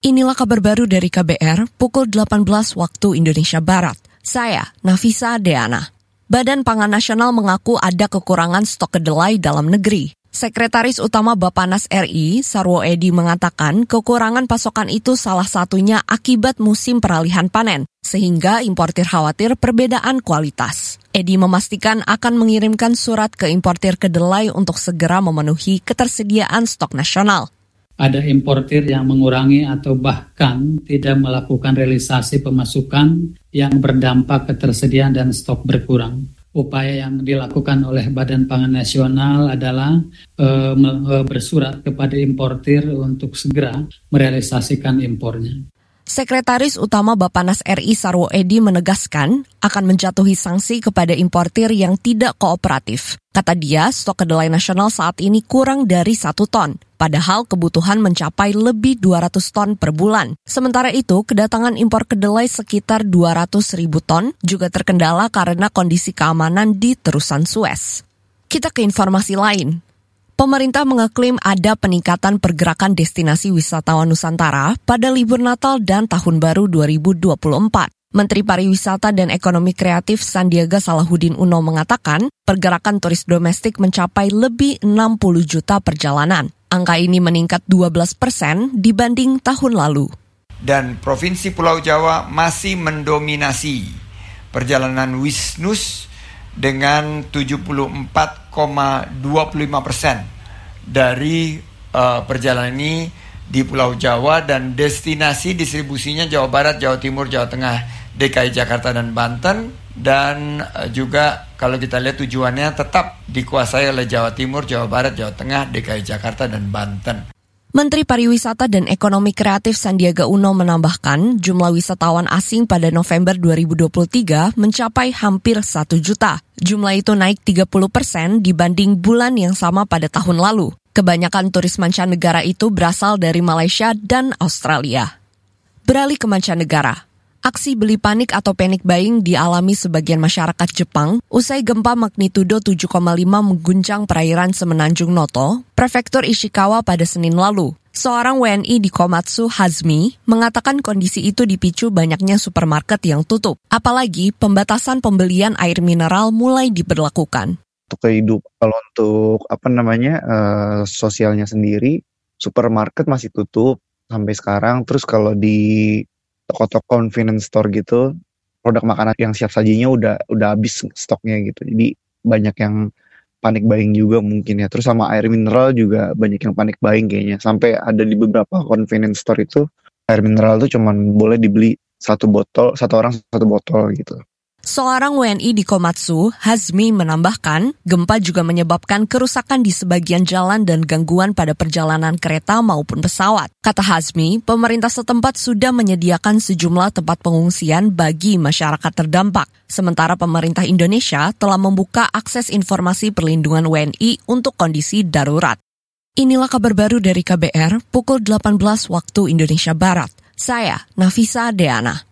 Inilah kabar baru dari KBR pukul 18 waktu Indonesia Barat. Saya, Nafisa Deana. Badan Pangan Nasional mengaku ada kekurangan stok kedelai dalam negeri. Sekretaris Utama Bapanas RI, Sarwo Edi mengatakan kekurangan pasokan itu salah satunya akibat musim peralihan panen, sehingga importir khawatir perbedaan kualitas. Edi memastikan akan mengirimkan surat ke importir kedelai untuk segera memenuhi ketersediaan stok nasional ada importir yang mengurangi atau bahkan tidak melakukan realisasi pemasukan yang berdampak ketersediaan dan stok berkurang. Upaya yang dilakukan oleh Badan Pangan Nasional adalah e, bersurat kepada importir untuk segera merealisasikan impornya. Sekretaris Utama Bapanas RI Sarwo Edi menegaskan akan menjatuhi sanksi kepada importir yang tidak kooperatif. Kata dia, stok kedelai nasional saat ini kurang dari satu ton, padahal kebutuhan mencapai lebih 200 ton per bulan. Sementara itu, kedatangan impor kedelai sekitar 200 ribu ton juga terkendala karena kondisi keamanan di terusan Suez. Kita ke informasi lain. Pemerintah mengeklaim ada peningkatan pergerakan destinasi wisatawan Nusantara pada libur Natal dan Tahun Baru 2024. Menteri Pariwisata dan Ekonomi Kreatif Sandiaga Salahuddin Uno mengatakan pergerakan turis domestik mencapai lebih 60 juta perjalanan. Angka ini meningkat 12 persen dibanding tahun lalu. Dan Provinsi Pulau Jawa masih mendominasi perjalanan Wisnus dengan 74,25 persen dari uh, perjalanan ini di Pulau Jawa dan destinasi distribusinya Jawa Barat, Jawa Timur, Jawa Tengah, DKI Jakarta dan Banten dan uh, juga kalau kita lihat tujuannya tetap dikuasai oleh Jawa Timur, Jawa Barat, Jawa Tengah, DKI Jakarta dan Banten. Menteri Pariwisata dan Ekonomi Kreatif Sandiaga Uno menambahkan jumlah wisatawan asing pada November 2023 mencapai hampir 1 juta. Jumlah itu naik 30 persen dibanding bulan yang sama pada tahun lalu. Kebanyakan turis mancanegara itu berasal dari Malaysia dan Australia. Beralih ke mancanegara, Aksi beli panik atau panic buying dialami sebagian masyarakat Jepang usai gempa magnitudo 7,5 mengguncang perairan Semenanjung Noto, Prefektur Ishikawa pada Senin lalu. Seorang WNI di Komatsu Hazmi mengatakan kondisi itu dipicu banyaknya supermarket yang tutup. Apalagi pembatasan pembelian air mineral mulai diberlakukan. Untuk hidup, kalau untuk apa namanya uh, sosialnya sendiri, supermarket masih tutup sampai sekarang. Terus kalau di toko-toko convenience store gitu produk makanan yang siap sajinya udah udah habis stoknya gitu. Jadi banyak yang panik buying juga mungkin ya. Terus sama air mineral juga banyak yang panik buying kayaknya. Sampai ada di beberapa convenience store itu air mineral tuh cuman boleh dibeli satu botol satu orang satu botol gitu Seorang WNI di Komatsu, Hazmi menambahkan, gempa juga menyebabkan kerusakan di sebagian jalan dan gangguan pada perjalanan kereta maupun pesawat. Kata Hazmi, pemerintah setempat sudah menyediakan sejumlah tempat pengungsian bagi masyarakat terdampak. Sementara pemerintah Indonesia telah membuka akses informasi perlindungan WNI untuk kondisi darurat. Inilah kabar baru dari KBR pukul 18 waktu Indonesia Barat. Saya, Nafisa Deana.